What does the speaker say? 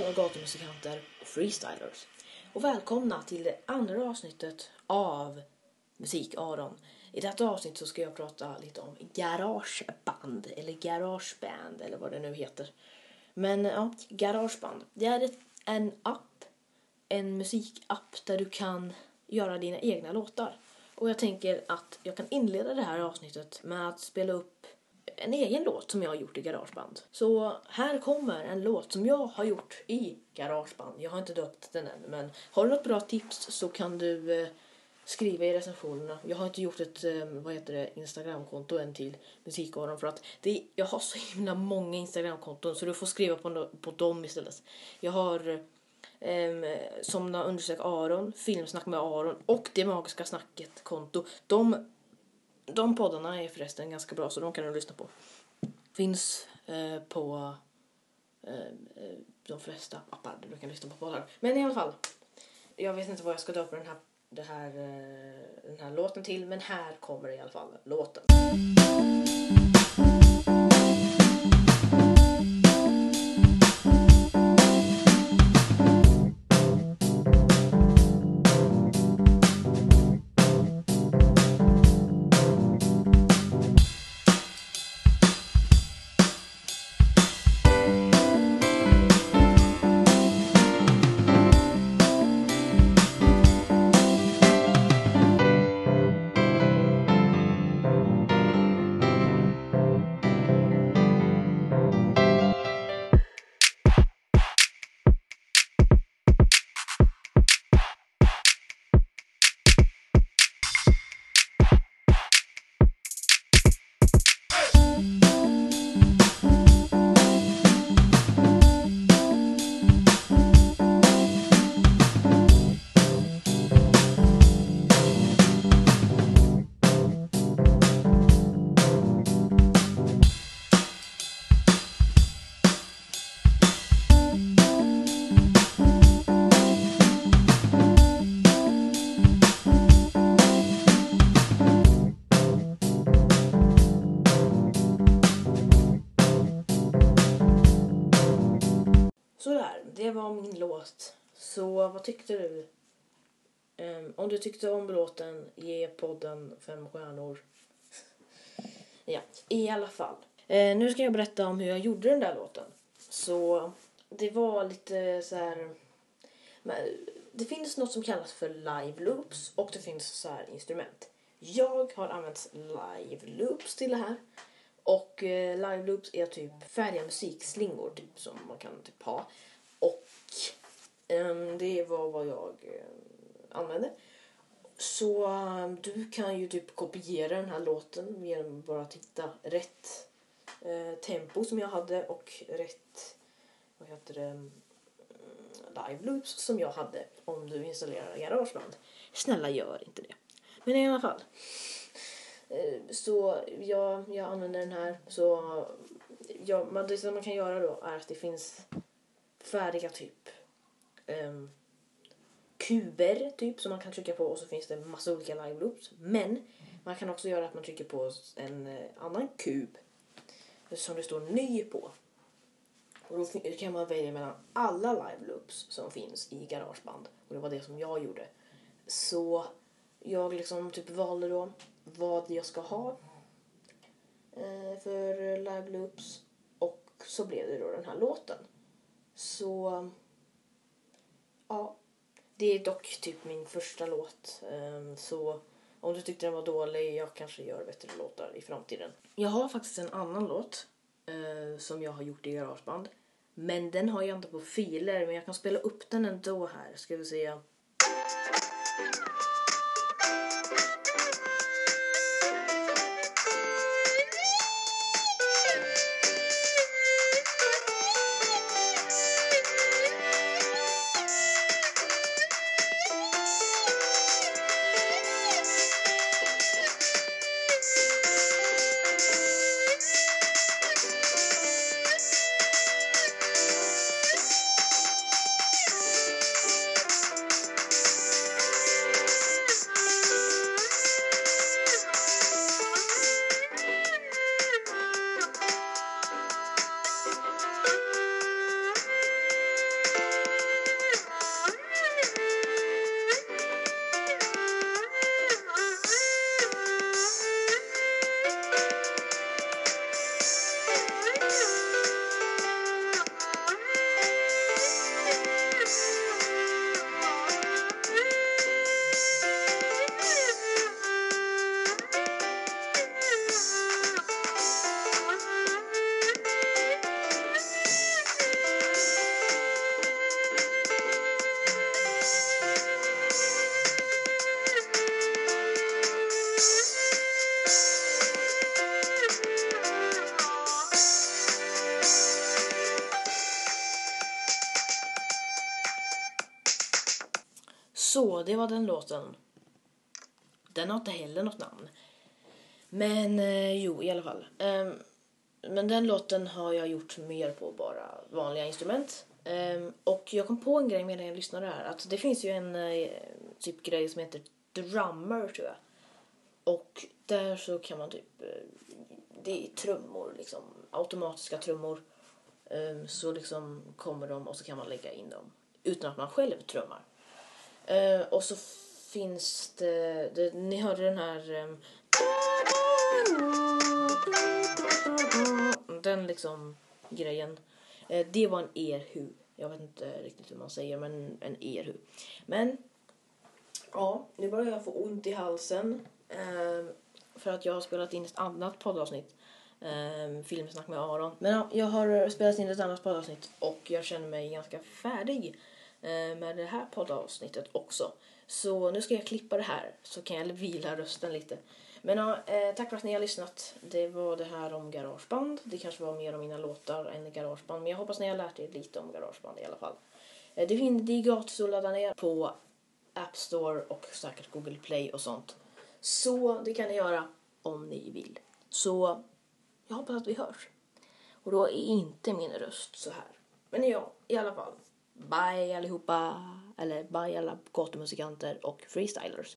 alla gatumusikanter och freestylers. Och välkomna till det andra avsnittet av Musik-Aron. I detta avsnitt så ska jag prata lite om garageband, eller garageband, eller vad det nu heter. Men ja, garageband. Det är ett, en app, en musikapp där du kan göra dina egna låtar. Och jag tänker att jag kan inleda det här avsnittet med att spela upp en egen låt som jag har gjort i Garageband. Så här kommer en låt som jag har gjort i Garageband. Jag har inte döpt den än, men har du något bra tips så kan du eh, skriva i recensionerna. Jag har inte gjort ett eh, vad heter det, Instagramkonto än till Musikaron för att det, jag har så himla många Instagramkonton så du får skriva på, på dem istället. Jag har Um, Somna undersök Aron, Filmsnack med Aron och Det magiska snacket konto. De de poddarna är förresten ganska bra så de kan du lyssna på. Finns eh, på eh, eh de flesta appar där du kan lyssna på poddar. Men i alla fall. Jag vet inte vad jag ska döpa den här, det här, eh, den här låten till men här kommer i alla fall låten. Låt. Så vad tyckte du? Um, om du tyckte om låten, ge podden fem stjärnor. ja, i alla fall. Uh, nu ska jag berätta om hur jag gjorde den där låten. Så det var lite så här... Det finns något som kallas för live loops och det finns så här instrument. Jag har använt live loops till det här. Och eh, live loops är typ färdiga musikslingor typ, som man kan typ ha. Och Ehm, det var vad jag eh, använde. Så um, du kan ju typ kopiera den här låten genom att bara titta rätt eh, tempo som jag hade och rätt vad heter det, mm, live loops som jag hade om du installerar Garageband. Snälla gör inte det. Men i alla fall. Ehm, så jag, jag använder den här. Så ja, det som man kan göra då är att det finns färdiga typ um, kuber typ som man kan trycka på och så finns det massa olika live loops. Men man kan också göra att man trycker på en eh, annan kub som det står ny på. Och då kan man välja mellan alla live loops som finns i Garageband. Och det var det som jag gjorde. Så jag liksom typ valde då vad jag ska ha eh, för live loops och så blev det då den här låten. Så ja, det är dock typ min första låt. Ehm, så om du tyckte den var dålig, jag kanske gör bättre låtar i framtiden. Jag har faktiskt en annan låt eh, som jag har gjort i Garageband. Men den har jag inte på filer, men jag kan spela upp den ändå här. Ska vi se. Så, det var den låten. Den har inte heller något namn. Men eh, jo, i alla fall. Ehm, men den låten har jag gjort mer på bara vanliga instrument. Ehm, och jag kom på en grej medan jag lyssnade här. Att det finns ju en eh, typ grej som heter drummer tror jag. Och där så kan man typ, eh, det är trummor liksom, automatiska trummor. Ehm, så liksom kommer de och så kan man lägga in dem utan att man själv trummar. Eh, och så finns det, det ni hörde den här Eh, den liksom grejen. Eh, det var en erhu. Jag vet inte riktigt hur man säger men en erhu. Men ja, nu börjar jag få ont i halsen. Eh, för att jag har spelat in ett annat poddavsnitt. Eh, filmsnack med Aron. Men ja, jag har spelat in ett annat poddavsnitt och jag känner mig ganska färdig Eh, med det här poddavsnittet också. Så nu ska jag klippa det här så kan jag vila rösten lite. Men ja, eh, tack för att ni har lyssnat. Det var det här om garageband. Det kanske var mer om mina låtar än garageband. Men jag hoppas ni har lärt er lite om garageband i alla fall. Eh, det, finns, det är gratis att ladda ner på App Store och säkert Google Play och sånt. Så det kan ni göra om ni vill. Så jag hoppas att vi hörs. Och då är inte min röst så här. Men ja, i alla fall. Bye allihopa. Eller bye alla gatumusikanter och freestylers.